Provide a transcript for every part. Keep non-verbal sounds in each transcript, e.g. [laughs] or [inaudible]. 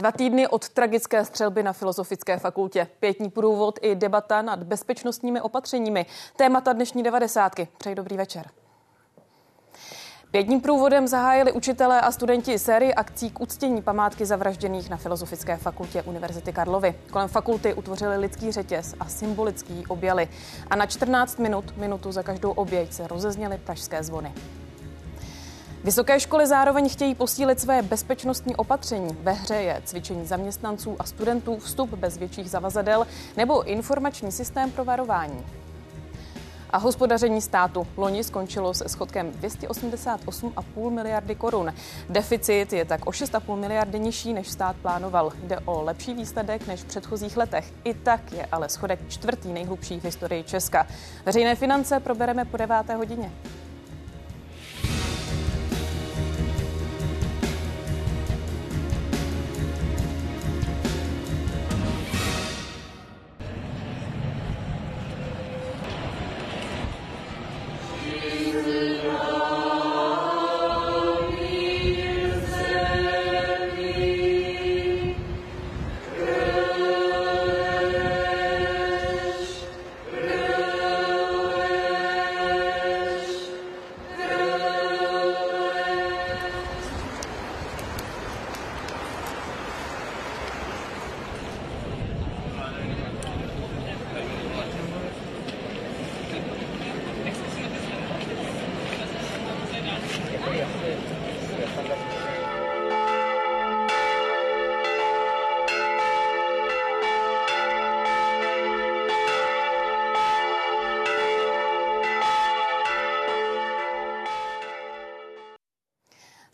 Dva týdny od tragické střelby na Filozofické fakultě. Pětní průvod i debata nad bezpečnostními opatřeními. Témata dnešní devadesátky. Přeji dobrý večer. Pětním průvodem zahájili učitelé a studenti sérii akcí k uctění památky zavražděných na Filozofické fakultě Univerzity Karlovy. Kolem fakulty utvořili lidský řetěz a symbolický objali. A na 14 minut, minutu za každou oběť se rozezněly pražské zvony. Vysoké školy zároveň chtějí posílit své bezpečnostní opatření. Ve hře je cvičení zaměstnanců a studentů, vstup bez větších zavazadel nebo informační systém pro varování. A hospodaření státu loni skončilo se schodkem 288,5 miliardy korun. Deficit je tak o 6,5 miliardy nižší, než stát plánoval. Jde o lepší výsledek než v předchozích letech. I tak je ale schodek čtvrtý nejhlubší v historii Česka. Veřejné finance probereme po deváté hodině.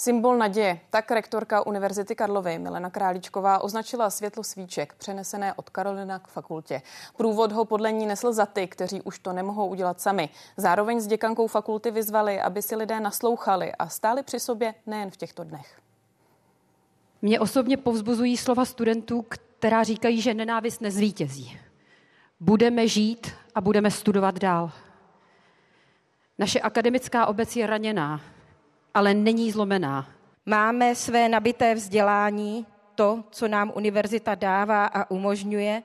Symbol naděje. Tak rektorka Univerzity Karlovy Milena Králíčková označila světlo svíček přenesené od Karolina k fakultě. Průvod ho podle ní nesl za ty, kteří už to nemohou udělat sami. Zároveň s děkankou fakulty vyzvali, aby si lidé naslouchali a stáli při sobě nejen v těchto dnech. Mě osobně povzbuzují slova studentů, která říkají, že nenávist nezvítězí. Budeme žít a budeme studovat dál. Naše akademická obec je raněná, ale není zlomená. Máme své nabité vzdělání, to, co nám univerzita dává a umožňuje,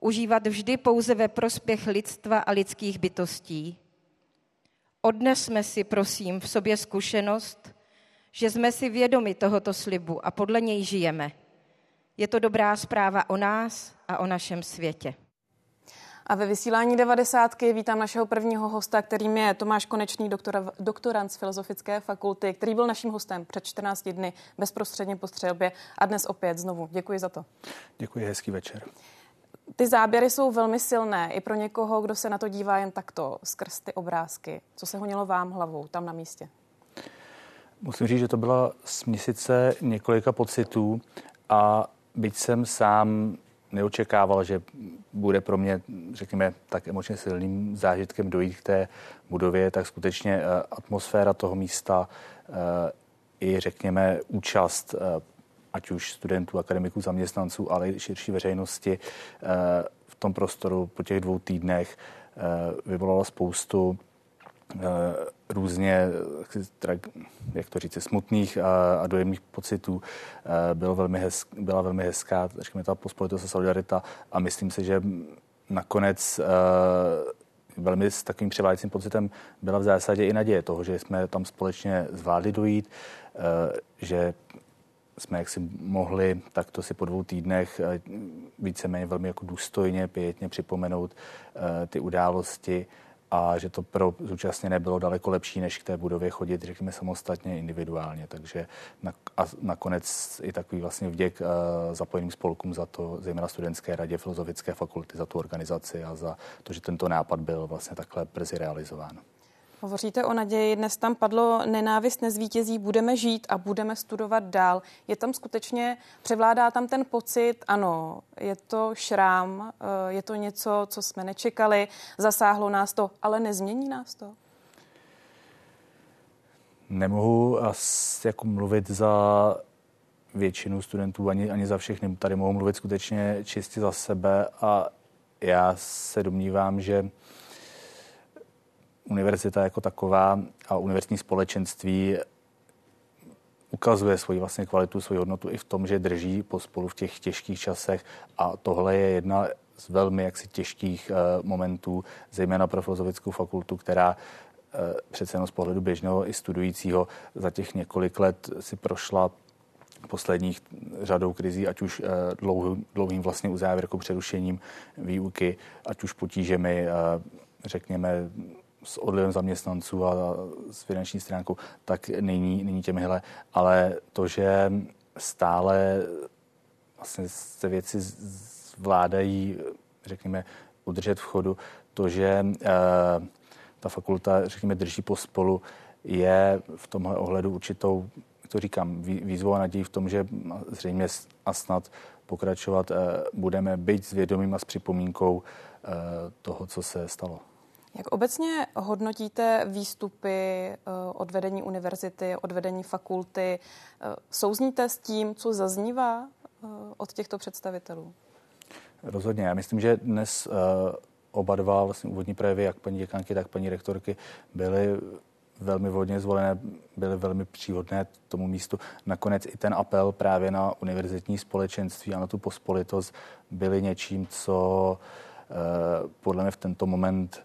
užívat vždy pouze ve prospěch lidstva a lidských bytostí. Odnesme si, prosím, v sobě zkušenost, že jsme si vědomi tohoto slibu a podle něj žijeme. Je to dobrá zpráva o nás a o našem světě. A ve vysílání 90. vítám našeho prvního hosta, kterým je Tomáš Konečný, doktora, doktorant z Filozofické fakulty, který byl naším hostem před 14 dny bezprostředně po střelbě a dnes opět znovu. Děkuji za to. Děkuji, hezký večer. Ty záběry jsou velmi silné i pro někoho, kdo se na to dívá jen takto skrz ty obrázky. Co se honilo vám hlavou tam na místě? Musím říct, že to byla směsice několika pocitů a byť jsem sám neočekával, že bude pro mě, řekněme, tak emočně silným zážitkem dojít k té budově, tak skutečně eh, atmosféra toho místa eh, i, řekněme, účast eh, ať už studentů, akademiků, zaměstnanců, ale i širší veřejnosti v tom prostoru po těch dvou týdnech vyvolala spoustu různě, jak to říct, smutných a, a dojemných pocitů. Byl velmi hez, byla velmi hezká, řekněme, ta pospolitost a solidarita a myslím si, že nakonec velmi s takovým převádějícím pocitem byla v zásadě i naděje toho, že jsme tam společně zvládli dojít, že jsme jaksi mohli takto si po dvou týdnech víceméně velmi jako důstojně, pětně připomenout ty události a že to pro zúčastněné bylo daleko lepší, než k té budově chodit, řekněme, samostatně, individuálně. Takže na, a nakonec i takový vlastně vděk uh, zapojeným spolkům za to, zejména studentské radě Filozofické fakulty, za tu organizaci a za to, že tento nápad byl vlastně takhle brzy realizován. Hovoříte o naději, dnes tam padlo nenávist nezvítězí, budeme žít a budeme studovat dál. Je tam skutečně, převládá tam ten pocit, ano, je to šrám, eh, je to něco, co jsme nečekali, zasáhlo nás to, ale nezmění nás to? Nemohu asi jako mluvit za většinu studentů, ani, ani za všechny. Tady mohu mluvit skutečně čistě za sebe a já se domnívám, že univerzita jako taková a univerzitní společenství ukazuje svoji vlastně kvalitu, svoji hodnotu i v tom, že drží pospolu v těch těžkých časech. A tohle je jedna z velmi jaksi těžkých uh, momentů, zejména pro filozofickou fakultu, která uh, přece jenom z pohledu běžného i studujícího za těch několik let si prošla posledních řadou krizí, ať už dlouhým, dlouhým vlastně uzávěrkou přerušením výuky, ať už potížemi, řekněme, s odlivem zaměstnanců a s finanční stránkou, tak není, není těmihle. Ale to, že stále vlastně se věci zvládají, řekněme, udržet v chodu, to, že uh, ta fakulta, řekněme, drží pospolu, je v tomhle ohledu určitou, to říkám, výzvou a nadějí v tom, že zřejmě a snad pokračovat uh, budeme být s vědomím a s připomínkou uh, toho, co se stalo. Jak obecně hodnotíte výstupy eh, od vedení univerzity, od vedení fakulty? Eh, souzníte s tím, co zaznívá eh, od těchto představitelů? Rozhodně. Já myslím, že dnes oba dva vlastně úvodní projevy, jak paní děkanky, tak paní rektorky, byly velmi vhodně zvolené, byly velmi příhodné tomu místu. Nakonec i ten apel právě na univerzitní společenství a na tu pospolitost byly něčím, co podle mě v tento moment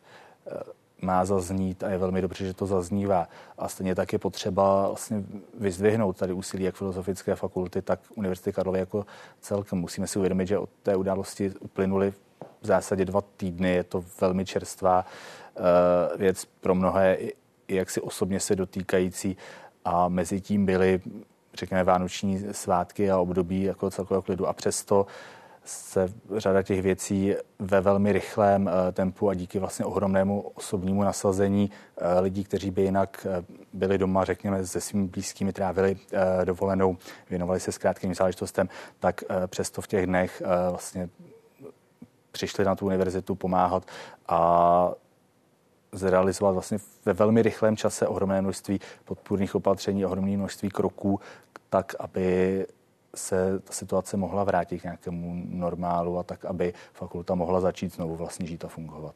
má zaznít a je velmi dobře, že to zaznívá. A stejně tak je potřeba vlastně vyzdvihnout tady úsilí jak Filozofické fakulty, tak Univerzity Karlovy jako celkem. Musíme si uvědomit, že od té události uplynuly v zásadě dva týdny. Je to velmi čerstvá uh, věc pro mnohé, i, i jak si osobně se dotýkající. A mezi tím byly, řekněme, vánoční svátky a období jako celkového klidu. A přesto uh, se řada těch věcí ve velmi rychlém eh, tempu a díky vlastně ohromnému osobnímu nasazení eh, lidí, kteří by jinak eh, byli doma, řekněme, se svými blízkými trávili dovolenou, věnovali se zkrátkým záležitostem, tak přesto v těch dnech vlastně přišli na tu univerzitu pomáhat a zrealizovat vlastně ve velmi rychlém čase ohromné množství podpůrných opatření, ohromné množství kroků, tak, aby se ta situace mohla vrátit k nějakému normálu a tak, aby fakulta mohla začít znovu vlastně žít a fungovat.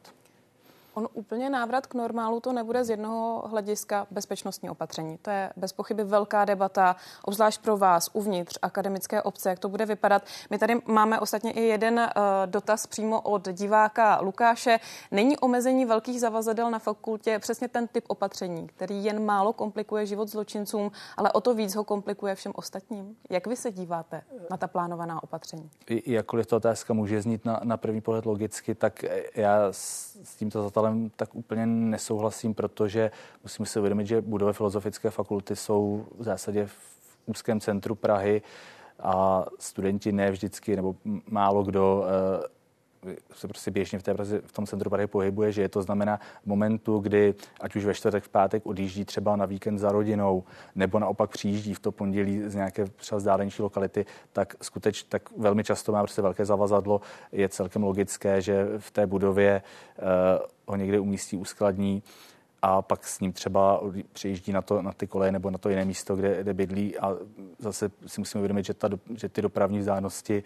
On úplně návrat k normálu to nebude z jednoho hlediska bezpečnostní opatření. To je bez pochyby velká debata, obzvlášť pro vás uvnitř akademické obce, jak to bude vypadat. My tady máme ostatně i jeden uh, dotaz přímo od diváka Lukáše. Není omezení velkých zavazadel na fakultě přesně ten typ opatření, který jen málo komplikuje život zločincům, ale o to víc ho komplikuje všem ostatním? Jak vy se díváte na ta plánovaná opatření? I, jakkoliv to otázka může znít na, na první pohled logicky, tak já s, tímto zatalem ředitelem tak úplně nesouhlasím, protože musíme si uvědomit, že budovy filozofické fakulty jsou v zásadě v úzkém centru Prahy a studenti ne vždycky, nebo málo kdo eh, se prostě běžně v, té v tom centru Prahy pohybuje, že je to znamená momentu, kdy ať už ve čtvrtek, v pátek odjíždí třeba na víkend za rodinou, nebo naopak přijíždí v to pondělí z nějaké třeba vzdálenější lokality, tak skutečně tak velmi často má prostě velké zavazadlo. Je celkem logické, že v té budově uh, ho někde umístí, uskladní a pak s ním třeba přijíždí na, to, na ty koleje nebo na to jiné místo, kde, kde bydlí. A zase si musíme uvědomit, že, ta, že ty dopravní vzdálenosti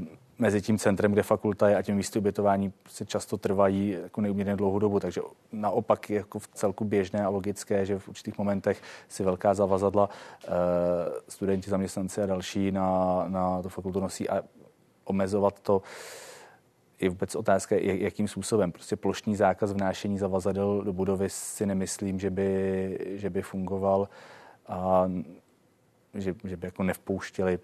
uh, mezi tím centrem, kde fakulta je a tím místy ubytování se často trvají jako neuměrně dlouhou dobu, takže naopak je jako v celku běžné a logické, že v určitých momentech si velká zavazadla uh, studenti, zaměstnanci a další na, na tu fakultu nosí a omezovat to je vůbec otázka, jakým způsobem. Prostě plošný zákaz vnášení zavazadel do budovy si nemyslím, že by, že by fungoval a že, že by jako nevpouštěli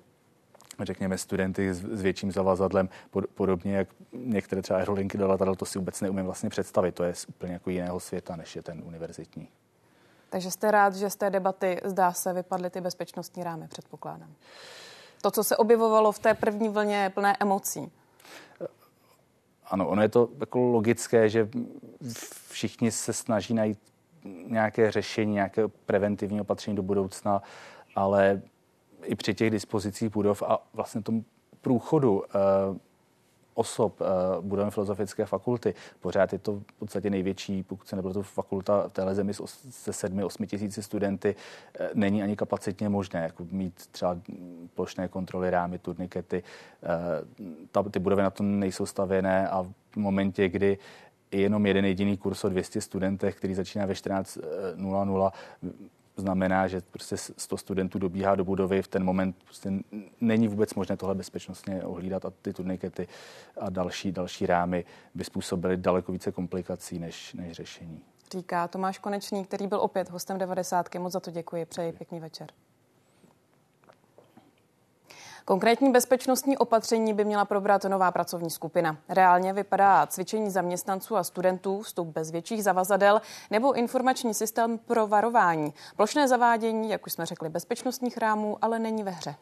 řekněme, studenty s, s větším zavazadlem, pod, podobně jak některé třeba aerolinky do letadel, to si vůbec neumím vlastně představit. To je z úplně jako jiného světa, než je ten univerzitní. Takže jste rád, že z té debaty, zdá se, vypadly ty bezpečnostní rámy, předpokládám. To, co se objevovalo v té první vlně, je plné emocí. Ano, ono je to jako logické, že všichni se snaží najít nějaké řešení, nějaké preventivní opatření do budoucna, ale i při těch dispozicích budov a vlastně tom průchodu uh, osob uh, budovy filozofické fakulty. Pořád je to v podstatě největší, pokud se nebylo to fakulta v téhle zemi se sedmi, osmi tisíci studenty, uh, není ani kapacitně možné jako mít třeba plošné kontroly, rámy, turnikety. Uh, ta, ty budovy na to nejsou stavěné a v momentě, kdy jenom jeden jediný kurz o 200 studentech, který začíná ve 14.00, znamená, že prostě 100 studentů dobíhá do budovy, v ten moment prostě není vůbec možné tohle bezpečnostně ohlídat a ty turnikety a další, další rámy by způsobily daleko více komplikací než, než řešení. Říká Tomáš Konečný, který byl opět hostem 90. Moc za to děkuji, přeji pěkný večer. Konkrétní bezpečnostní opatření by měla probrat nová pracovní skupina. Reálně vypadá cvičení zaměstnanců a studentů, vstup bez větších zavazadel nebo informační systém pro varování. Plošné zavádění, jak už jsme řekli, bezpečnostních rámů, ale není ve hře.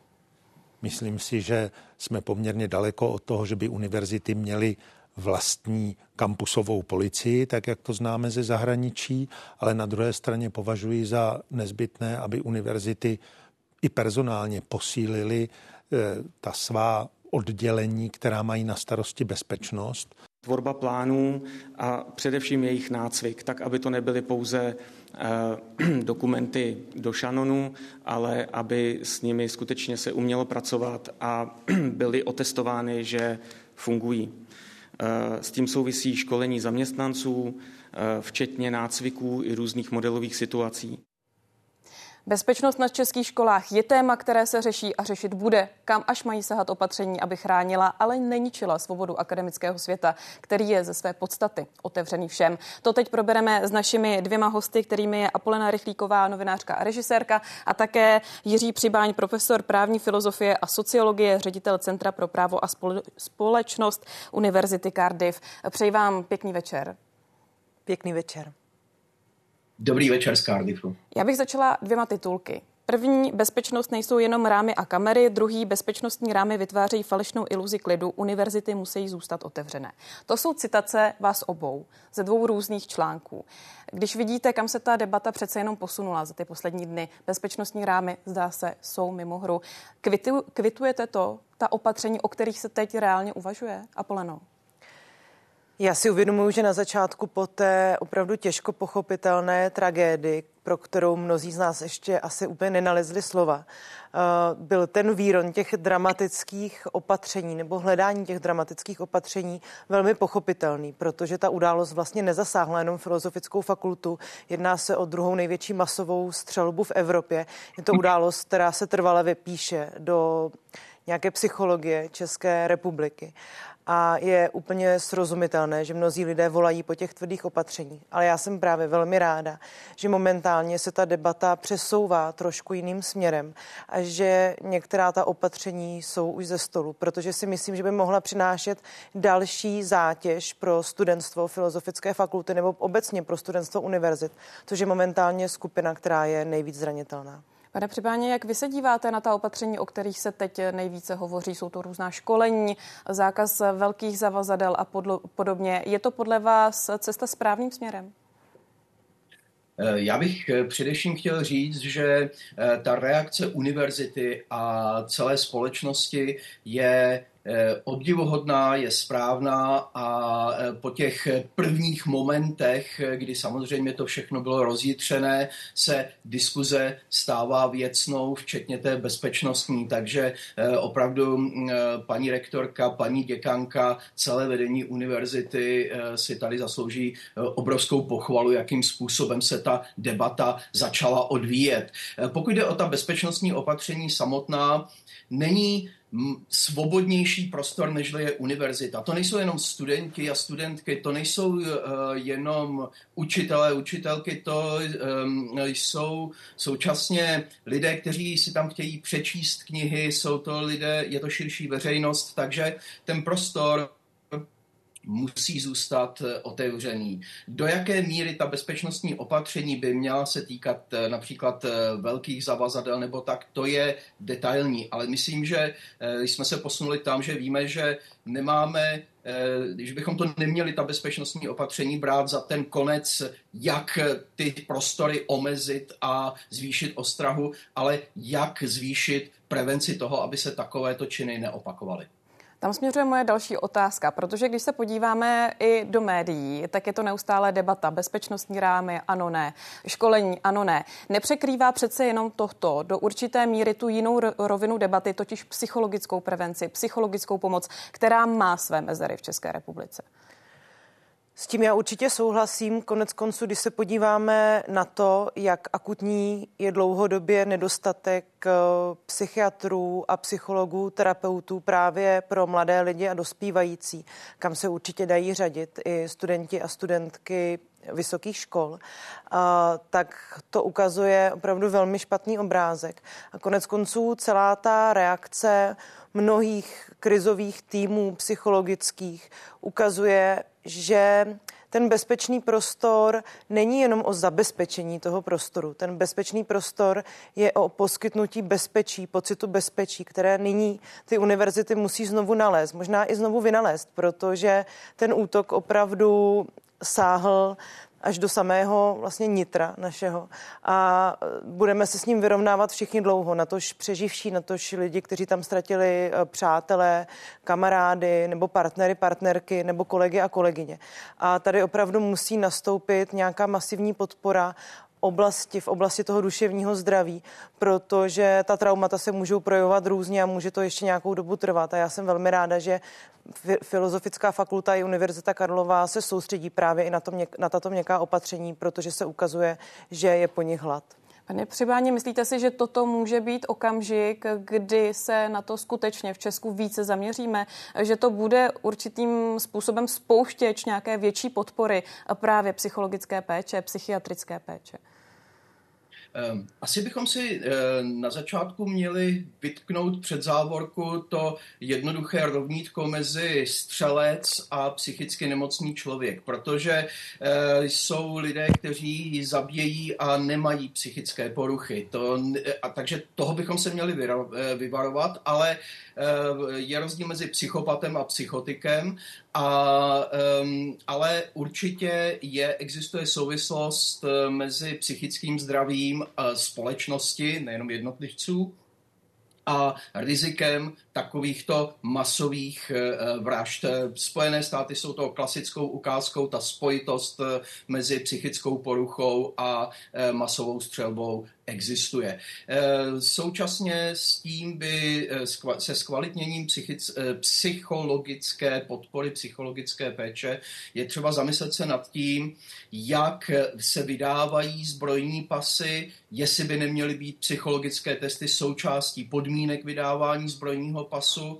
Myslím si, že jsme poměrně daleko od toho, že by univerzity měly vlastní kampusovou policii, tak jak to známe ze zahraničí, ale na druhé straně považuji za nezbytné, aby univerzity i personálně posílili ta svá oddělení, která mají na starosti bezpečnost. Tvorba plánů a především jejich nácvik, tak aby to nebyly pouze eh, [clears throat] dokumenty do šanonu, ale aby s nimi skutečně se umělo pracovat a [clears throat] byly otestovány, že fungují. Eh, s tím souvisí školení zaměstnanců, včetně nácviků i různých modelových situací. Bezpečnost na českých školách je téma, které se řeší a řešit bude. Kam až mají sahat opatření, aby chránila, ale neničila svobodu akademického světa, který je ze své podstaty otevřený všem. To teď probereme s našimi dvěma hosty, kterými je Apolena Rychlíková, novinářka a režisérka, a také Jiří Přibáň, profesor právní filozofie a sociologie, ředitel Centra pro právo a společnost Univerzity Cardiff. Přeji vám pěkný večer. Pěkný večer. Dobrý večer z Cardiffu. Já bych začala dvěma titulky. První bezpečnost nejsou jenom rámy a kamery, druhý bezpečnostní rámy vytvářejí falešnou iluzi klidu, univerzity musí zůstat otevřené. To jsou citace vás obou ze dvou různých článků. Když vidíte, kam se ta debata přece jenom posunula za ty poslední dny, bezpečnostní rámy, zdá se, jsou mimo hru. Kvitu, kvitujete to, ta opatření, o kterých se teď reálně uvažuje? Apoleno. Já si uvědomuji, že na začátku po té opravdu těžko pochopitelné tragédii, pro kterou mnozí z nás ještě asi úplně nenalezli slova, eh, byl ten výron těch dramatických opatření nebo hledání těch dramatických opatření velmi pochopitelný, protože ta událost vlastně nezasáhla jenom filozofickou fakultu. Jedná se o druhou největší masovou střelbu v Evropě. Je to událost, která se trvale vypíše do nějaké psychologie České republiky a je úplně srozumitelné, že mnozí lidé volají po těch tvrdých opatřeních. Ale já jsem právě velmi ráda, že momentálně se ta debata přesouvá trošku jiným směrem a že některá ta opatření jsou už ze stolu, protože si myslím, že by mohla přinášet další zátěž pro studentstvo filozofické fakulty nebo obecně pro studentstvo univerzit, což je momentálně skupina, která je nejvíc zranitelná. Pane Přibáně, jak vy se díváte na ta opatření, o kterých se teď nejvíce hovoří? Jsou to různá školení, zákaz velkých zavazadel a podlo, podobně. Je to podle vás cesta správným směrem? Eh, já bych eh, především chtěl říct, že eh, ta reakce univerzity a celé společnosti je obdivuhodná, je správná a eh, po těch prvních momentech, kdy samozřejmě to všechno bylo rozjitřené, se diskuze stává věcnou, včetně té bezpečnostní. Takže eh, opravdu mm, paní rektorka, paní děkanka, celé vedení univerzity si tady zaslouží obrovskou pochvalu, jakým způsobem se ta debata začala odvíjet. Pokud jde o ta bezpečnostní opatření samotná, není svobodnější prostor, než je univerzita. To nejsou jenom studenti a studentky, to nejsou uh, jenom učitelé, učitelky, to um, jsou současně lidé, kteří si tam chtějí přečíst knihy, jsou to lidé, je to širší veřejnost, takže ten prostor musí zůstat eh, otevřený. Do jaké míry ta bezpečnostní opatření by měla se týkat eh, například eh, velkých zavazadel nebo tak, to je detailní, ale myslím, že jsme se posunuli tam, že víme, že nemáme když bychom to neměli, ta bezpečnostní opatření brát za ten konec, jak ty prostory omezit a zvýšit ostrahu, ale jak zvýšit prevenci toho, aby se takovéto činy neopakovaly. Tam směřuje moje další otázka, protože když se podíváme i do médií, tak je to neustále debata. Bezpečnostní rámy, ano, ne. Školení, ano, ne. Nepřekrývá přece jenom tohto do určité míry tu jinou rovinu debaty, totiž psychologickou prevenci, psychologickou pomoc, která má své mezery v České republice. S tím já určitě souhlasím. Konec konců, když se podíváme na to, jak akutní je dlouhodobě nedostatek eh, psychiatrů a psychologů, terapeutů právě pro mladé lidi a dospívající, kam se určitě dají řadit i studenti a studentky vysokých škol, a, tak to ukazuje opravdu velmi špatný obrázek. A konec konců celá ta reakce mnohých krizových týmů psychologických ukazuje, že ten bezpečný prostor není jenom o zabezpečení toho prostoru. Ten bezpečný prostor je o poskytnutí bezpečí, pocitu bezpečí, které nyní ty univerzity musí znovu nalézt, možná i znovu vynalézt, protože ten útok opravdu sáhl až do samého vlastně nitra našeho a budeme se s ním vyrovnávat všichni dlouho, na tož přeživší, na tož lidi, kteří tam ztratili eh, přátelé, kamarády nebo partnery, partnerky nebo kolegy a kolegyně. A tady opravdu musí nastoupit nějaká masivní podpora oblasti, v oblasti toho duševního zdraví, protože ta traumata se můžou projevovat různě a může to ještě nějakou dobu trvat. A já jsem velmi ráda, že Filozofická fakulta i Univerzita Karlová se soustředí právě i na, to, na tato měkká opatření, protože se ukazuje, že je po nich hlad. Pane Přibáně, myslíte si, že toto může být okamžik, kdy se na to skutečně v Česku více zaměříme, že to bude určitým způsobem spouštěč nějaké větší podpory právě psychologické péče, psychiatrické péče? Ehm, asi bychom si eh, na začátku měli vytknout před závorku to jednoduché rovnítko mezi střelec a psychicky nemocný člověk, protože eh, jsou lidé, kteří zabíjejí a nemají psychické poruchy. To, a takže toho bychom se měli eh, vyvarovat, ale je rozdíl mezi psychopatem a psychotikem a, um, ale určitě je, existuje souvislost mezi psychickým zdravím eh, společnosti, nejenom jednotlivců, a rizikem takovýchto masových eh, vražd. Spojené státy jsou to klasickou ukázkou, ta spojitost mezi psychickou poruchou a masovou střelbou existuje. Eh, současně s tím by eh, se zkvalitněním eh, psychologické podpory, psychologické péče je třeba zamyslet se nad tím, jak se vydávají zbrojní pasy, jestli by neměly být psychologické testy součástí podmínek vydávání zbrojního pasu.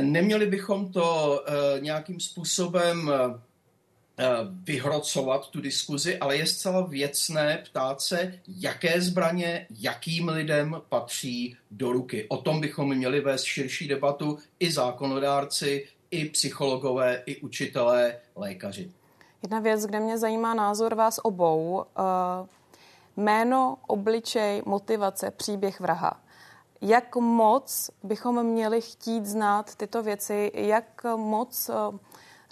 Neměli bychom to nějakým způsobem vyhrocovat tu diskuzi, ale je zcela věcné ptát se, jaké zbraně, jakým lidem patří do ruky. O tom bychom měli vést širší debatu i zákonodárci, i psychologové, i učitelé, lékaři. Jedna věc, kde mě zajímá názor vás obou. Eh, jméno, obličej, motivace, příběh vraha. Jak moc bychom měli chtít znát tyto věci, jak moc eh,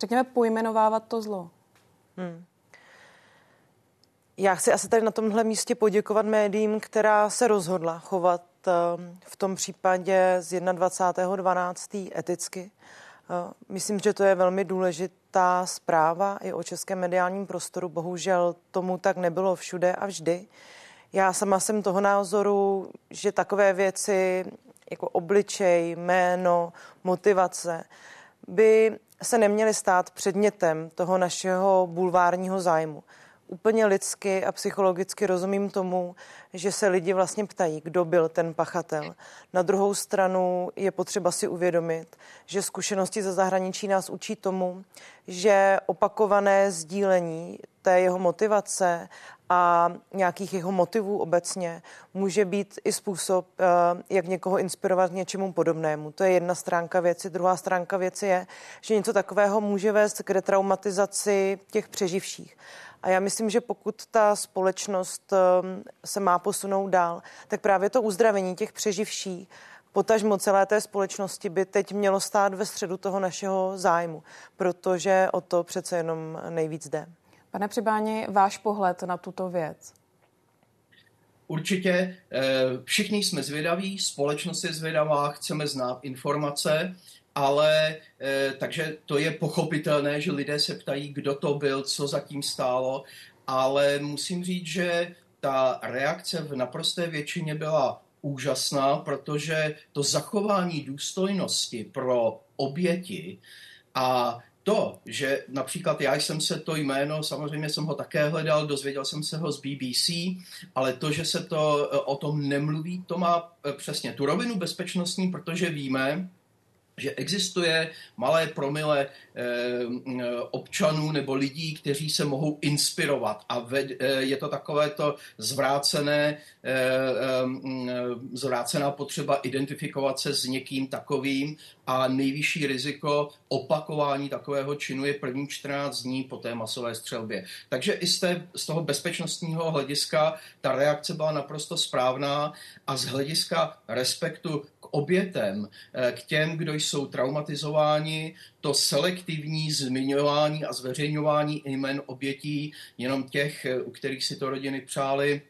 řekněme, pojmenovávat to zlo. Hmm. Já chci asi tady na tomhle místě poděkovat médiím, která se rozhodla chovat ehm, v tom případě z 21.12. eticky. Ehm, myslím, že to je velmi důležitá zpráva i o českém mediálním prostoru. Bohužel tomu tak nebylo všude a vždy. Já sama jsem toho názoru, že takové věci jako obličej, jméno, motivace by se neměly stát předmětem toho našeho bulvárního zájmu. Úplně lidsky a psychologicky rozumím tomu, že se lidi vlastně ptají, kdo byl ten pachatel. Na druhou stranu je potřeba si uvědomit, že zkušenosti ze zahraničí nás učí tomu, že opakované sdílení té jeho motivace a nějakých jeho motivů obecně může být i způsob, eh, jak někoho inspirovat k něčemu podobnému. To je jedna stránka věci. Druhá stránka věci je, že něco takového může vést k retraumatizaci těch přeživších. A já myslím, že pokud ta společnost eh, se má posunout dál, tak právě to uzdravení těch přeživších potažmo celé té společnosti by teď mělo stát ve středu toho našeho zájmu, protože o to přece jenom nejvíc jde. Pane Přibáni, váš pohled na tuto věc? Určitě eh, všichni jsme zvědaví, společnost je zvědavá, chceme znát informace, ale eh, takže to je pochopitelné, že lidé se ptají, kdo to byl, co zatím stálo, ale musím říct, že ta reakce v naprosté většině byla úžasná, protože to zachování důstojnosti pro oběti a to, že například já jsem se to jméno, samozřejmě jsem ho také hledal, dozvěděl jsem se ho z BBC, ale to, že se to o tom nemluví, to má přesně tu rovinu bezpečnostní, protože víme, že existuje malé promile eh, občanů nebo lidí, kteří se mohou inspirovat a eh, je to takové to zvrácené, eh, zvrácená potřeba identifikovat se s někým takovým a nejvyšší riziko opakování takového činu je první 14 dní po té masové střelbě. Takže i z, té, z toho bezpečnostního hlediska ta reakce byla naprosto správná a z hlediska respektu obětem, eh, k těm, kdo jsou traumatizováni, to selektivní zmiňování a zveřejňování jmen obětí, jenom těch, eh, u kterých si to rodiny přáli,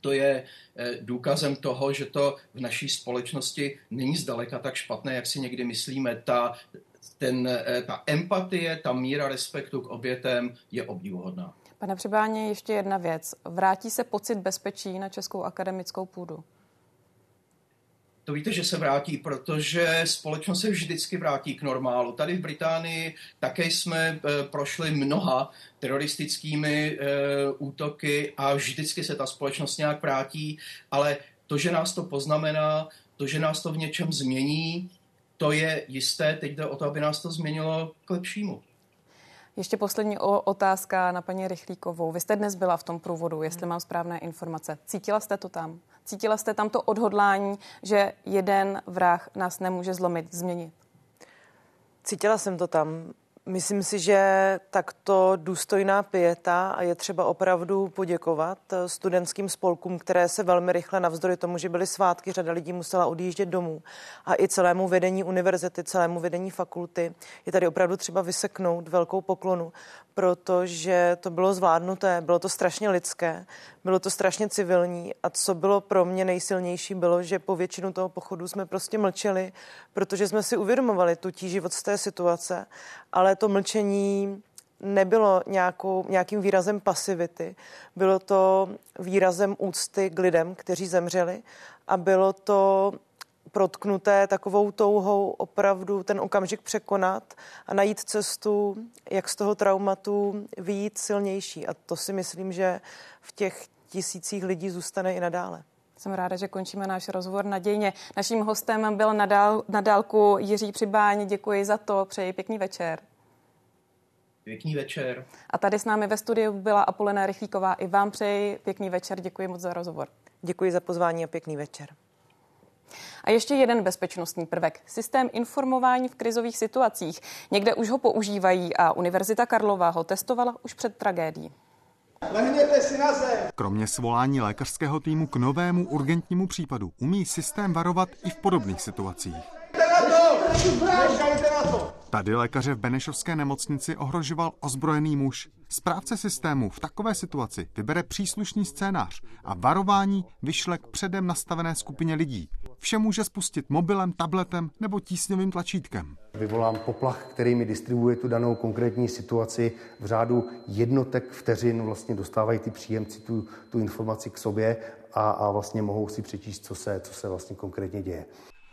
to je eh, důkazem toho, že to v naší společnosti není zdaleka tak špatné, jak si někdy myslíme. Ta, ten, ta empatie, ta míra respektu k obětem je obdivuhodná. Pane Přibáně, ještě jedna věc. Vrátí se pocit bezpečí na Českou akademickou půdu? To víte, že se vrátí, protože společnost se vždycky vrátí k normálu. Tady v Británii také jsme eh, prošli mnoha teroristickými eh, útoky a vždycky se ta společnost nějak vrátí, ale to, že nás to poznamená, to, že nás to v něčem změní, to je jisté. Teď jde o to, aby nás to změnilo k lepšímu. Ještě poslední otázka na paní Rychlíkovou. Vy jste dnes byla v tom průvodu, jestli mám správné informace. Cítila jste to tam? Cítila jste tam to odhodlání, že jeden vrah nás nemůže zlomit, změnit? Cítila jsem to tam. Myslím si, že takto důstojná pieta a je třeba opravdu poděkovat eh, studentským spolkům, které se velmi rychle navzdory tomu, že byly svátky, řada lidí musela odjíždět domů. A i celému vedení univerzity, celému vedení fakulty. Je tady opravdu třeba vyseknout velkou poklonu, protože to bylo zvládnuté, bylo to strašně lidské, bylo to strašně civilní a co bylo pro mě nejsilnější bylo, že po většinu toho pochodu jsme prostě mlčeli, protože jsme si uvědomovali tu tíživost z té situace, ale to mlčení nebylo nějakou, nějakým výrazem pasivity, bylo to výrazem úcty k lidem, kteří zemřeli a bylo to protknuté takovou touhou opravdu ten okamžik překonat a najít cestu, jak z toho traumatu vyjít silnější. A to si myslím, že v těch tisících lidí zůstane i nadále. Jsem ráda, že končíme náš rozhovor nadějně. Naším hostem byl na, dál, na dálku Jiří Přibáň. Děkuji za to. Přeji pěkný večer. Pěkný večer. A tady s námi ve studiu byla Apolena Rychlíková. I vám přeji pěkný večer. Děkuji moc za rozhovor. Děkuji za pozvání a pěkný večer. A ještě jeden bezpečnostní prvek. Systém informování v krizových situacích. Někde už ho používají a Univerzita Karlova ho testovala už před tragédií. Lehněte si na zem. Kromě svolání lékařského týmu k novému urgentnímu případu umí systém varovat i v podobných situacích. Tady lékaře v Benešovské nemocnici ohrožoval ozbrojený muž. Správce systému v takové situaci vybere příslušný scénář a varování vyšle k předem nastavené skupině lidí. Vše může spustit mobilem, tabletem nebo tísňovým tlačítkem. Vyvolám poplach, který mi distribuuje tu danou konkrétní situaci. V řádu jednotek vteřin vlastně dostávají ty příjemci tu, tu informaci k sobě a, a vlastně mohou si přečíst, co se, co se vlastně konkrétně děje.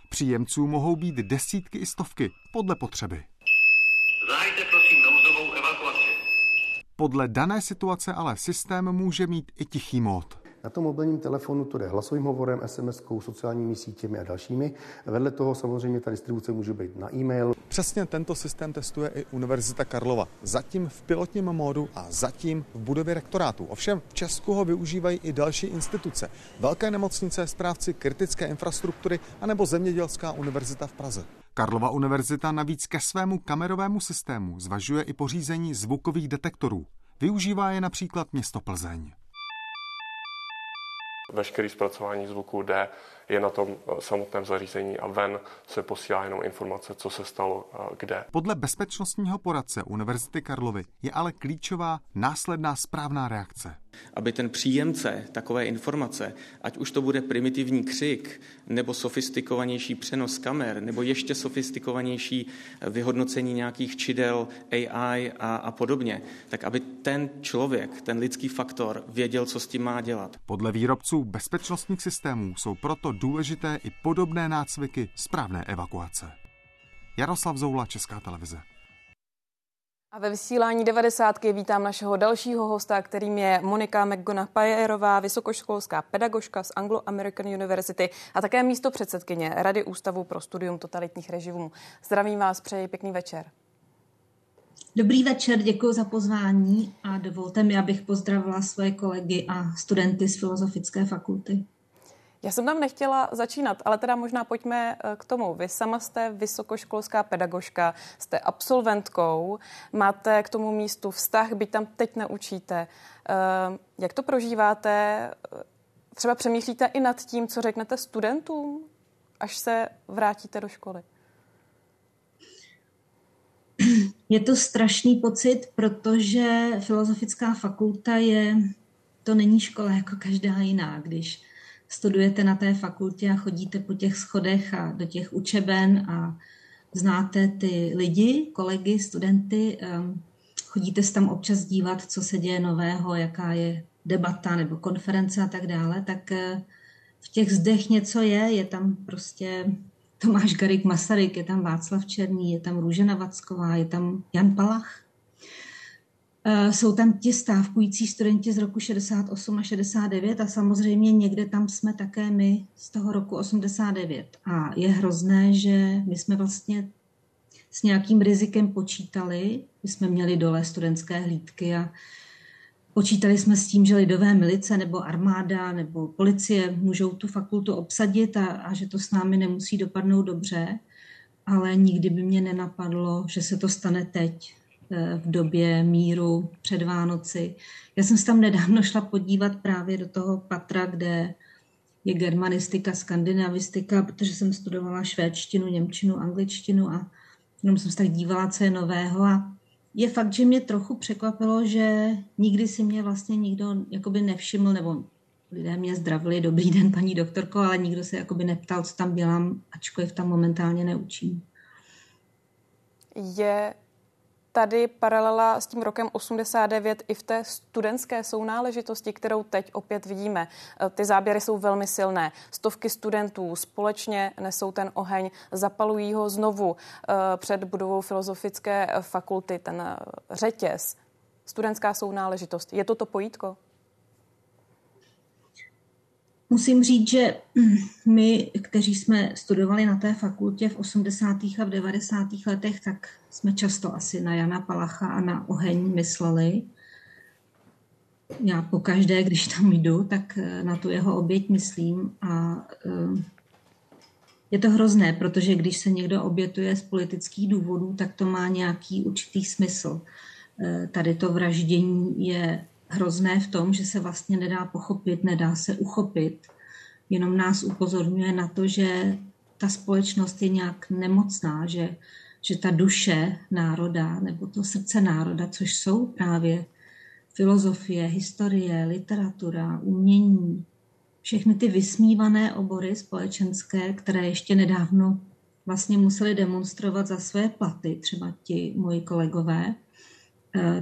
Příjemců mohou být desítky i stovky, podle potřeby. Zajte prosím nouzovou evakuaci. Podle dané situace ale systém může mít i tichý mód. Na tom mobilním telefonu to jde hlasovým hovorem, SMS-kou, sociálními sítěmi a dalšími. Vedle toho samozřejmě ta distribuce může být na e-mail. Přesně tento systém testuje i Univerzita Karlova. Zatím v pilotním módu a zatím v budově rektorátu. Ovšem v Česku ho využívají i další instituce. Velké nemocnice, správci kritické infrastruktury anebo Zemědělská univerzita v Praze. Karlova univerzita navíc ke svému kamerovému systému zvažuje i pořízení zvukových detektorů. Využívá je například město Plzeň. Veškerý zpracování zvuku jde, je na tom eh, samotném zařízení a ven se posílá jenom informace, co se stalo kde. Podle bezpečnostního poradce Univerzity Karlovy je ale klíčová následná správná reakce aby ten příjemce takové informace, ať už to bude primitivní křik, nebo sofistikovanější přenos kamer, nebo ještě sofistikovanější vyhodnocení nějakých čidel AI a, a podobně, tak aby ten člověk, ten lidský faktor věděl, co s tím má dělat. Podle výrobců bezpečnostních systémů jsou proto důležité i podobné nácviky správné evakuace. Jaroslav Zoula, Česká televize. A ve vysílání 90. vítám našeho dalšího hosta, kterým je Monika McGonagall-Pajerová, vysokoškolská pedagožka z Anglo-American University a také místo předsedkyně Rady Ústavu pro studium totalitních režimů. Zdravím vás, přeji pěkný večer. Dobrý večer, děkuji za pozvání a dovolte mi, abych pozdravila svoje kolegy a studenty z Filozofické fakulty. Já jsem tam nechtěla začínat, ale teda možná pojďme eh, k tomu. Vy sama jste vysokoškolská pedagožka, jste absolventkou, máte k tomu místu vztah, byť tam teď neučíte. Eh, jak to prožíváte? Třeba přemýšlíte i nad tím, co řeknete studentům, až se vrátíte do školy? Je to strašný pocit, protože filozofická fakulta je, to není škola jako každá jiná. Když studujete na té fakultě a chodíte po těch schodech a do těch učeben a znáte ty lidi, kolegy, studenty, ehm, chodíte se tam občas dívat, co se děje nového, jaká je debata nebo konference a tak dále, tak eh, v těch zdech něco je, je tam prostě Tomáš Garik Masaryk, je tam Václav Černý, je tam Růžena Vacková, je tam Jan Palach. Eh, jsou tam ti stávkující studenti z roku 68 a 69 a samozřejmě někde tam jsme také my z toho roku 89. A je hrozné, že my jsme vlastně s nějakým rizikem počítali. My jsme měli dole studentské hlídky a počítali jsme s tím, že lidové milice nebo armáda nebo policie můžou tu fakultu obsadit a, a že to s námi nemusí dopadnout dobře. Ale nikdy by mě nenapadlo, že se to stane teď, v době míru před Vánoci. Já jsem se tam nedávno šla podívat právě do toho patra, kde je germanistika, skandinavistika, protože jsem studovala švédštinu, němčinu, angličtinu a jenom jsem se tak dívala, co je nového a je fakt, že mě trochu překvapilo, že nikdy si mě vlastně nikdo jakoby nevšiml, nebo lidé mě zdravili, dobrý den paní doktorko, ale nikdo se jakoby neptal, co tam dělám, ačkoliv tam momentálně neučím. Je tady paralela s tím rokem 89 i v té studentské sounáležitosti, kterou teď opět vidíme. E, ty záběry jsou velmi silné. Stovky studentů společně nesou ten oheň, zapalují ho znovu e, před budovou filozofické fakulty, ten e, řetěz. Studentská sounáležitost. Je to to pojítko? Musím říct, že my, kteří jsme studovali na té fakultě v 80. a v 90. letech, tak jsme často asi na Jana Palacha a na oheň mysleli. Já pokaždé, když tam jdu, tak eh, na tu jeho oběť myslím a eh, je to hrozné, protože když se někdo obětuje z politických důvodů, tak to má nějaký určitý smysl. Eh, tady to vraždění je hrozné v tom, že se vlastně nedá pochopit, nedá se uchopit. Jenom nás upozorňuje na to, že ta společnost je nějak nemocná, že, že ta duše národa nebo to srdce národa, což jsou právě filozofie, historie, literatura, umění, všechny ty vysmívané obory společenské, které ještě nedávno vlastně museli demonstrovat za své platy, třeba ti moji kolegové,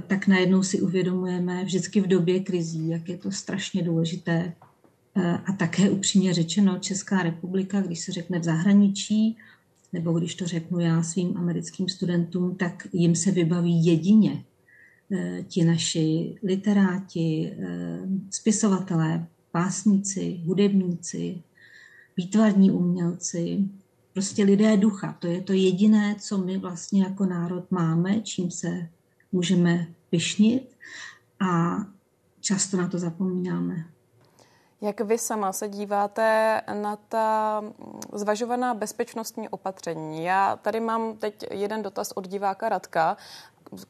tak najednou si uvědomujeme vždycky v době krizí, jak je to strašně důležité. Eh, a také upřímně řečeno, Česká republika, když se řekne v zahraničí, nebo když to řeknu já svým americkým studentům, tak jim se vybaví jedině eh, ti naši literáti, spisovatelé, pásníci, hudebníci, výtvarní umělci, prostě lidé ducha. To je to jediné, co my vlastně jako národ máme, čím se můžeme pyšnit a často na to zapomínáme. Jak vy sama se díváte na ta zvažovaná bezpečnostní opatření? Já tady mám teď jeden dotaz od diváka Radka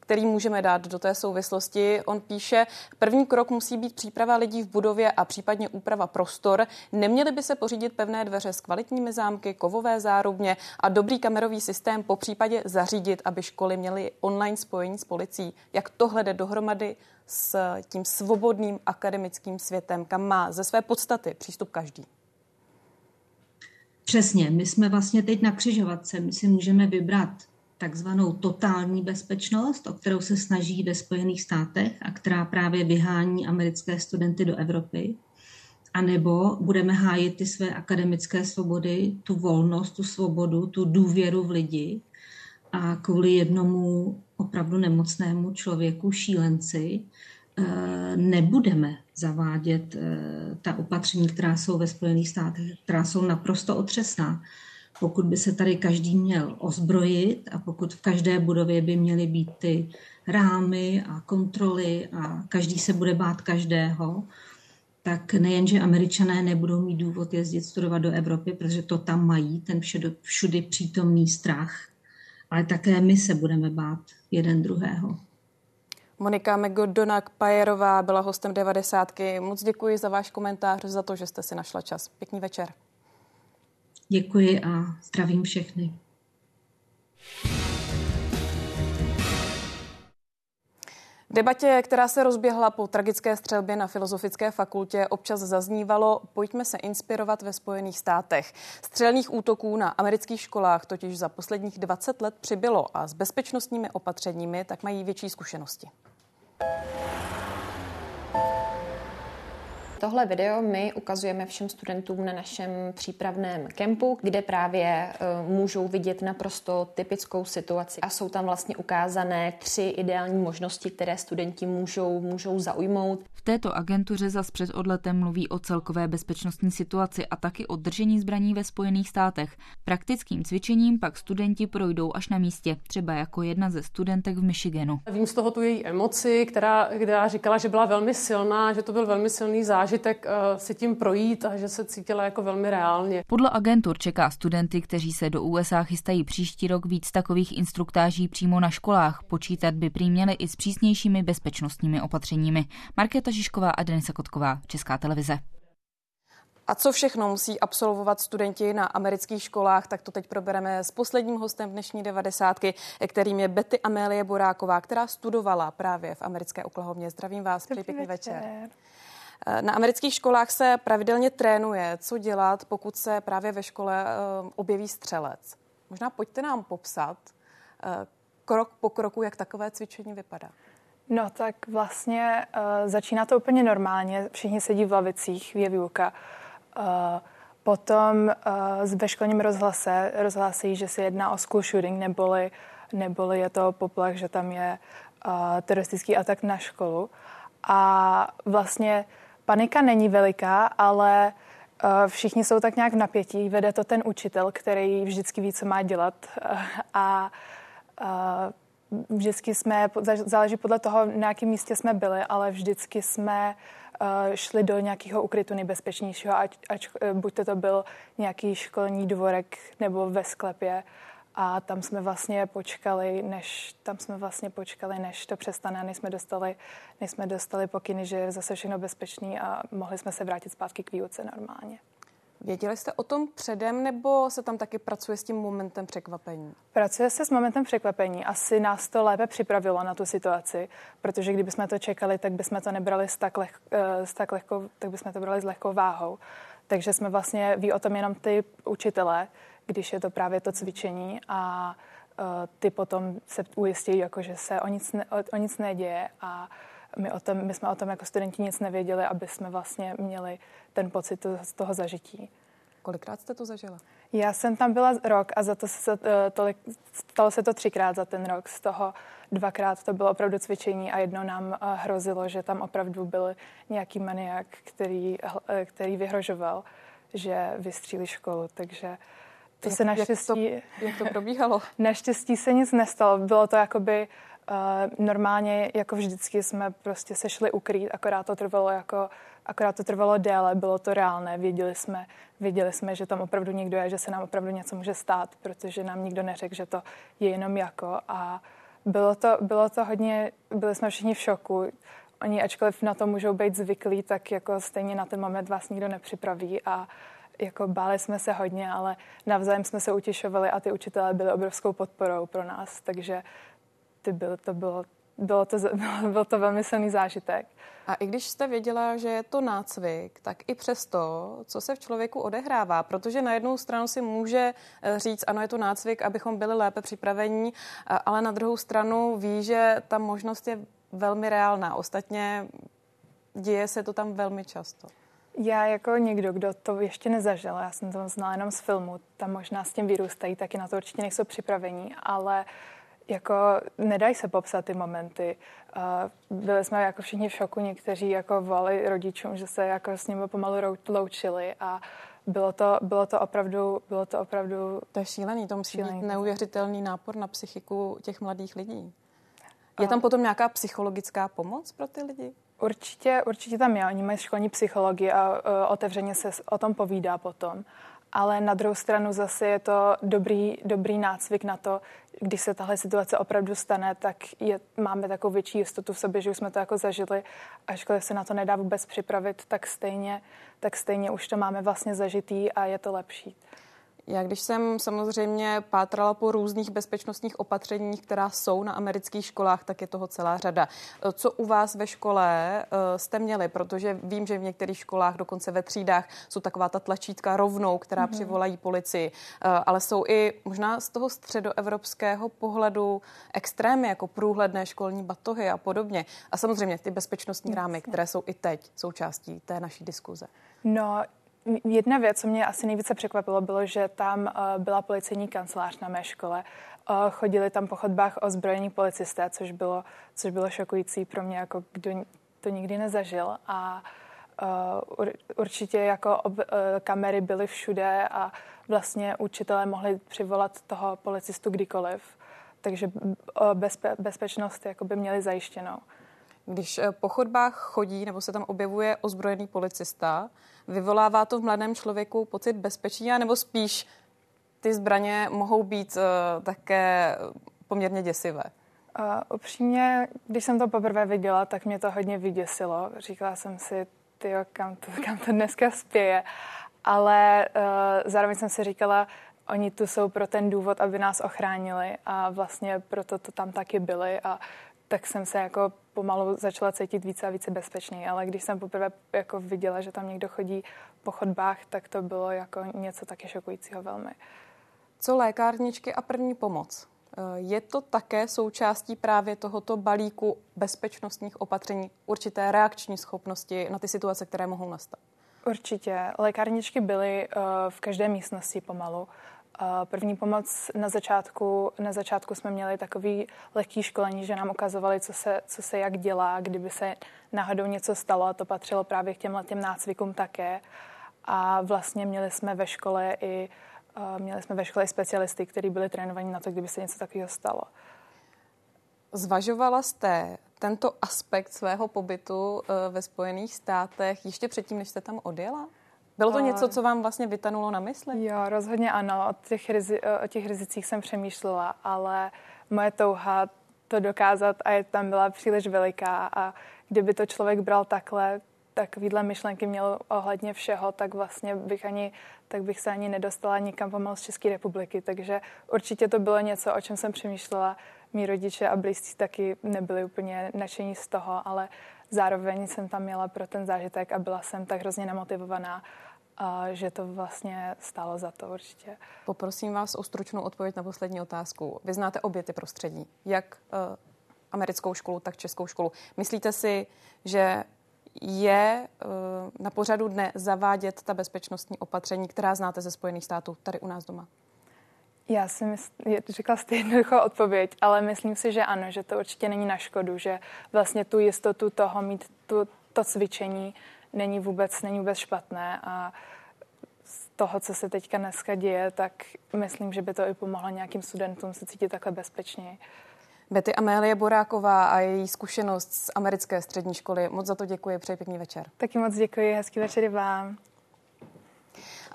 který můžeme dát do té souvislosti. On píše, první krok musí být příprava lidí v budově a případně úprava prostor. Neměly by se pořídit pevné dveře s kvalitními zámky, kovové zárubně a dobrý kamerový systém po případě zařídit, aby školy měly online spojení s policií. Jak tohle jde dohromady s tím svobodným akademickým světem, kam má ze své podstaty přístup každý? Přesně, my jsme vlastně teď na křižovatce, my si můžeme vybrat takzvanou totální bezpečnost, o kterou se snaží ve Spojených státech a která právě vyhání americké studenty do Evropy. A nebo budeme hájit ty své akademické svobody, tu volnost, tu svobodu, tu důvěru v lidi a kvůli jednomu opravdu nemocnému člověku, šílenci, eh, nebudeme zavádět eh, ta opatření, která jsou ve Spojených státech, která jsou naprosto otřesná. Pokud by se tady každý měl ozbrojit a pokud v každé budově by měly být ty rámy a kontroly a každý se bude bát každého, tak nejenže američané nebudou mít důvod jezdit studovat do Evropy, protože to tam mají, ten všudy, všudy přítomný strach, ale také my se budeme bát jeden druhého. Monika McGodonak Pajerová byla hostem 90. Moc děkuji za váš komentář, za to, že jste si našla čas. Pěkný večer. Děkuji a zdravím všechny. Debatě, která se rozběhla po tragické střelbě na Filozofické fakultě, občas zaznívalo, pojďme se inspirovat ve Spojených státech. Střelných útoků na amerických školách totiž za posledních 20 let přibylo a s bezpečnostními opatřeními tak mají větší zkušenosti. Tohle video my ukazujeme všem studentům na našem přípravném kempu, kde právě eh, můžou vidět naprosto typickou situaci a jsou tam vlastně ukázané tři ideální možnosti, které studenti můžou, můžou zaujmout. V této agentuře zas před odletem mluví o celkové bezpečnostní situaci a taky o držení zbraní ve Spojených státech. Praktickým cvičením pak studenti projdou až na místě, třeba jako jedna ze studentek v Michiganu. Vím z toho tu její emoci, která, která říkala, že byla velmi silná, že to byl velmi silný zážitek zážitek uh, si tím projít a že se cítila jako velmi reálně. Podle agentur čeká studenty, kteří se do USA chystají příští rok víc takových instruktáží přímo na školách. Počítat by prý měli i s přísnějšími bezpečnostními opatřeními. Markéta Žižková a Denisa Kotková, Česká televize. A co všechno musí absolvovat studenti na amerických školách, tak to teď probereme s posledním hostem dnešní devadesátky, kterým je Betty Amélie Boráková, která studovala právě v americké Oklahomě. Zdravím vás, přeji pěkný večer. večer. Na amerických školách se pravidelně trénuje, co dělat, pokud se právě ve škole eh, objeví střelec. Možná pojďte nám popsat eh, krok po kroku, jak takové cvičení vypadá. No tak vlastně uh, začíná to úplně normálně. Všichni sedí v lavicích, je výuka. Uh, potom uh, ve školním rozhlase rozhlásí, že se jedná o school shooting, neboli, neboli je to poplach, že tam je uh, teroristický atak na školu. A vlastně Panika není veliká, ale uh, všichni jsou tak nějak v napětí. Vede to ten učitel, který vždycky ví, co má dělat. Uh, a uh, vždycky jsme, záleží podle toho, na jakém místě jsme byli, ale vždycky jsme šli do nějakého ukrytu nejbezpečnějšího, ať, ať buď to, to byl nějaký školní dvorek nebo ve sklepě a tam jsme vlastně počkali, než, tam jsme vlastně počkali, než to přestane, než jsme dostali, než jsme dostali pokyny, že je zase všechno bezpečný a mohli jsme se vrátit zpátky k výuce normálně. Věděli jste o tom předem, nebo se tam taky pracuje s tím momentem překvapení? Pracuje se s momentem překvapení. Asi nás to lépe připravilo na tu situaci, protože kdybychom to čekali, tak bychom to nebrali s tak, leh, eh, s tak lehkou, tak bychom to brali s lehkou váhou. Takže jsme vlastně, ví o tom jenom ty učitelé, když je to právě to cvičení a uh, ty potom se ujistí, jako, že se o nic, ne, o, o nic neděje a my, o tom, my jsme o tom jako studenti nic nevěděli, aby jsme vlastně měli ten pocit z toho zažití. Kolikrát jste to zažila? Já jsem tam byla rok a za to se, uh, tolik, stalo se to třikrát za ten rok. Z toho dvakrát to bylo opravdu cvičení a jedno nám uh, hrozilo, že tam opravdu byl nějaký maniak, který, který vyhrožoval, že vystřílí školu. Takže to jak, se naštěstí... Jak to, jak to probíhalo? [laughs] naštěstí se nic nestalo. Bylo to jakoby uh, normálně, jako vždycky jsme prostě se šli ukrýt, akorát to trvalo jako akorát to trvalo déle, bylo to reálné, věděli jsme, věděli jsme, že tam opravdu někdo je, že se nám opravdu něco může stát, protože nám nikdo neřekl, že to je jenom jako a bylo to, bylo to hodně, byli jsme všichni v šoku. Oni, ačkoliv na to můžou být zvyklí, tak jako stejně na ten moment vás nikdo nepřipraví a jako báli jsme se hodně, ale navzájem jsme se utěšovali a ty učitelé byli obrovskou podporou pro nás, takže ty byl, to bylo, bylo to, [laughs] byl to velmi silný zážitek. A i když jste věděla, že je to nácvik, tak i přesto, co se v člověku odehrává, protože na jednu stranu si může eh, říct, ano, je to nácvik, abychom byli lépe připravení, ale na druhou stranu ví, že ta možnost je velmi reálná. Ostatně děje se to tam velmi často. Já jako někdo, kdo to ještě nezažil, já jsem to znala jenom z filmu, tam možná s tím vyrůstají, taky na to určitě nejsou připravení, ale jako nedají se popsat ty momenty. Byli jsme jako všichni v šoku, někteří jako volali rodičům, že se jako s nimi pomalu loučili a bylo to, bylo to opravdu, bylo to opravdu... To je šílený, to musí šílený. být neuvěřitelný nápor na psychiku těch mladých lidí. Je tam potom nějaká psychologická pomoc pro ty lidi? Určitě, určitě tam je. Oni mají školní psychologii a uh, otevřeně se o tom povídá potom. Ale na druhou stranu zase je to dobrý, dobrý nácvik na to, když se tahle situace opravdu stane, tak je, máme takovou větší jistotu v sobě, že už jsme to jako zažili. Ačkoliv se na to nedá vůbec připravit, tak stejně, tak stejně už to máme vlastně zažitý a je to lepší. Já když jsem samozřejmě pátrala po různých bezpečnostních opatřeních, která jsou na amerických školách, tak je toho celá řada. Co u vás ve škole eh, jste měli? Protože vím, že v některých školách, dokonce ve třídách, jsou taková ta tlačítka rovnou, která mm-hmm. přivolají policii, eh, ale jsou i možná z toho středoevropského pohledu extrémy, jako průhledné školní batohy a podobně. A samozřejmě ty bezpečnostní rámy, které jsou i teď součástí té naší diskuze. No, Jedna věc, co mě asi nejvíce překvapilo, bylo, že tam uh, byla policejní kancelář na mé škole. Uh, chodili tam po chodbách ozbrojení policisté, což bylo, což bylo šokující pro mě, jako kdo to nikdy nezažil. A uh, určitě jako ob, kamery byly všude a vlastně učitelé mohli přivolat toho policistu kdykoliv. Takže bezpe, bezpečnost by měli zajištěnou. Když po chodbách chodí nebo se tam objevuje ozbrojený policista, Vyvolává to v mladém člověku pocit bezpečí, nebo spíš ty zbraně mohou být uh, také poměrně děsivé? Uh, upřímně, když jsem to poprvé viděla, tak mě to hodně vyděsilo. Říkala jsem si, ty kam to, [laughs] kam to dneska spěje. Ale uh, zároveň jsem si říkala, oni tu jsou pro ten důvod, aby nás ochránili a vlastně proto to tam taky byli a tak jsem se jako pomalu začala cítit více a více bezpečněji. Ale když jsem poprvé jako viděla, že tam někdo chodí po chodbách, tak to bylo jako něco taky šokujícího velmi. Co lékárničky a první pomoc? Eh, je to také součástí právě tohoto balíku bezpečnostních opatření, určité reakční schopnosti na ty situace, které mohou nastat? Určitě. Lékárničky byly uh, v každé místnosti pomalu. První pomoc na začátku, na začátku jsme měli takový lehký školení, že nám ukazovali, co se, co se jak dělá, kdyby se náhodou něco stalo a to patřilo právě k těmhle těm nácvikům také. A vlastně měli jsme ve škole i měli jsme ve škole i specialisty, kteří byli trénovaní na to, kdyby se něco takového stalo. Zvažovala jste tento aspekt svého pobytu e, ve Spojených státech ještě předtím, než jste tam odjela? Bylo to něco, co vám vlastně vytanulo na mysli? Jo, rozhodně ano. O těch, rizi, o těch rizicích jsem přemýšlela, ale moje touha to dokázat a je tam byla příliš veliká a kdyby to člověk bral takhle, takovýhle myšlenky měl ohledně všeho, tak vlastně bych ani, tak bych se ani nedostala nikam pomalu z České republiky. Takže určitě to bylo něco, o čem jsem přemýšlela. Mí rodiče a blízcí taky nebyli úplně nadšení z toho, ale zároveň jsem tam měla pro ten zážitek a byla jsem tak hrozně namotivovaná a že to vlastně stálo za to určitě. Poprosím vás o stručnou odpověď na poslední otázku. Vy znáte obě ty prostředí, jak uh, americkou školu, tak českou školu. Myslíte si, že je uh, na pořadu dne zavádět ta bezpečnostní opatření, která znáte ze Spojených států, tady u nás doma? Já si myslím, řekla jste jednoduchou odpověď, ale myslím si, že ano, že to určitě není na škodu, že vlastně tu jistotu toho mít tu, to cvičení není vůbec, není vůbec špatné a z toho, co se teďka dneska děje, tak myslím, že by to i pomohlo nějakým studentům se cítit takhle bezpečněji. Betty Amélie Boráková a její zkušenost z americké střední školy. Moc za to děkuji, přeji pěkný večer. Taky moc děkuji, hezký večer i vám.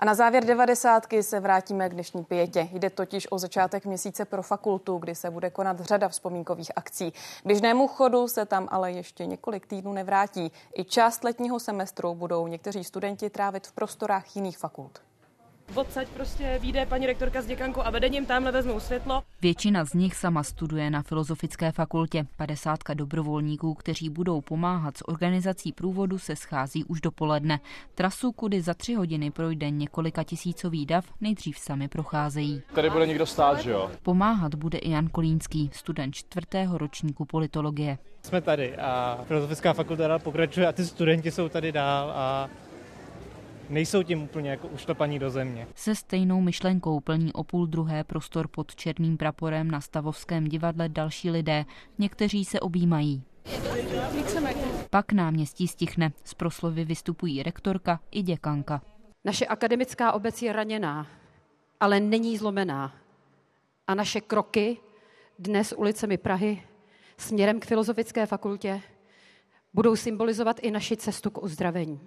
A na závěr devadesátky se vrátíme k dnešní pětě. Jde totiž o začátek měsíce pro fakultu, kdy se bude konat řada vzpomínkových akcí. Běžnému chodu se tam ale ještě několik týdnů nevrátí. I část letního semestru budou někteří studenti trávit v prostorách jiných fakult odsaď prostě vyjde paní rektorka s děkankou a vedením tamhle vezmou světlo. Většina z nich sama studuje na Filozofické fakultě. Padesátka dobrovolníků, kteří budou pomáhat s organizací průvodu, se schází už dopoledne. Trasu, kudy za tři hodiny projde několika tisícový dav, nejdřív sami procházejí. Tady bude někdo stát, že jo? Pomáhat bude i Jan Kolínský, student čtvrtého ročníku politologie. Jsme tady a Filozofická fakulta dál pokračuje a ty studenti jsou tady dál a nejsou tím úplně jako uštopaní do země. Se stejnou myšlenkou plní o půl druhé prostor pod černým praporem na Stavovském divadle další lidé. Někteří se objímají. Pak náměstí stichne. Z proslovy vystupují rektorka i děkanka. Naše akademická obec je raněná, ale není zlomená. A naše kroky dnes ulicemi Prahy směrem k Filozofické fakultě budou symbolizovat i naši cestu k uzdravení.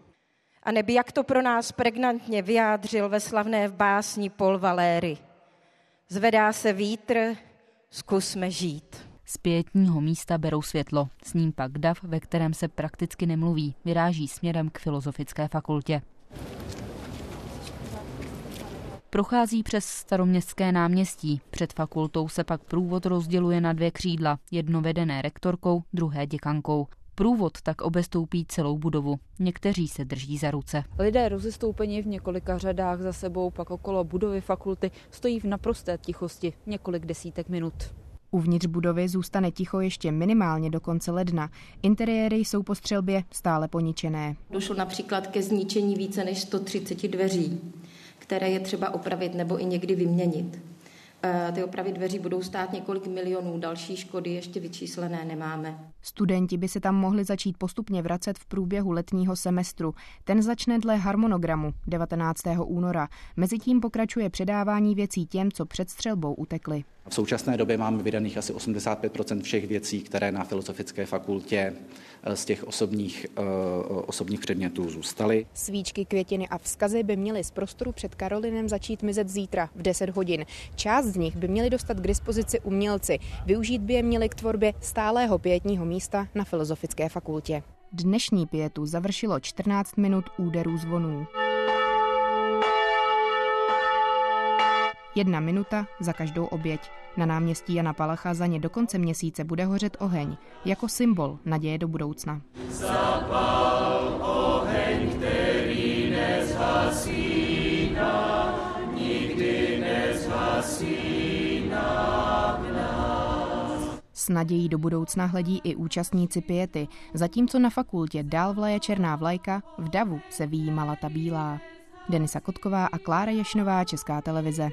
A neby jak to pro nás pregnantně vyjádřil ve slavné básni Paul Valéry. Zvedá se vítr, zkusme žít. Z pětního místa berou světlo, s ním pak dav, ve kterém se prakticky nemluví, vyráží směrem k Filozofické fakultě. Prochází přes staroměstské náměstí. Před fakultou se pak průvod rozděluje na dvě křídla, jedno vedené rektorkou, druhé děkankou. Průvod tak obestoupí celou budovu. Někteří se drží za ruce. Lidé rozestoupeni v několika řadách za sebou, pak okolo budovy fakulty stojí v naprosté tichosti několik desítek minut. Uvnitř budovy zůstane ticho ještě minimálně do konce ledna. Interiéry jsou po střelbě stále poničené. Došlo například ke zničení více než 130 dveří, které je třeba opravit nebo i někdy vyměnit. Eh, ty opravy dveří budou stát několik milionů, další škody ještě vyčíslené nemáme. Studenti by se tam mohli začít postupně vracet v průběhu letního semestru. Ten začne dle harmonogramu 19. února. Mezitím pokračuje předávání věcí těm, co před střelbou utekli. V současné době máme vydaných asi 85 všech věcí, které na Filozofické fakultě eh, z těch osobních, uh, osobních předmětů zůstaly. Svíčky, květiny a vzkazy by měly z prostoru před Karolinem začít mizet zítra v 10 hodin. Část z nich by měli dostat k dispozici umělci. Využít by je měli k tvorbě stálého pětního místa na Filozofické fakultě. Dnešní pětu završilo 14 minut úderů zvonů. Jedna minuta za každou oběť. Na náměstí Jana Palacha za ně do konce měsíce bude hořet oheň, jako symbol naděje do budoucna. Zapal S nadějí do budoucna hledí i účastníci piety, zatímco na fakultě dál vlaje černá vlajka, v davu se výjímala ta bílá. Denisa Kotková a Klára Ješnová, Česká televize.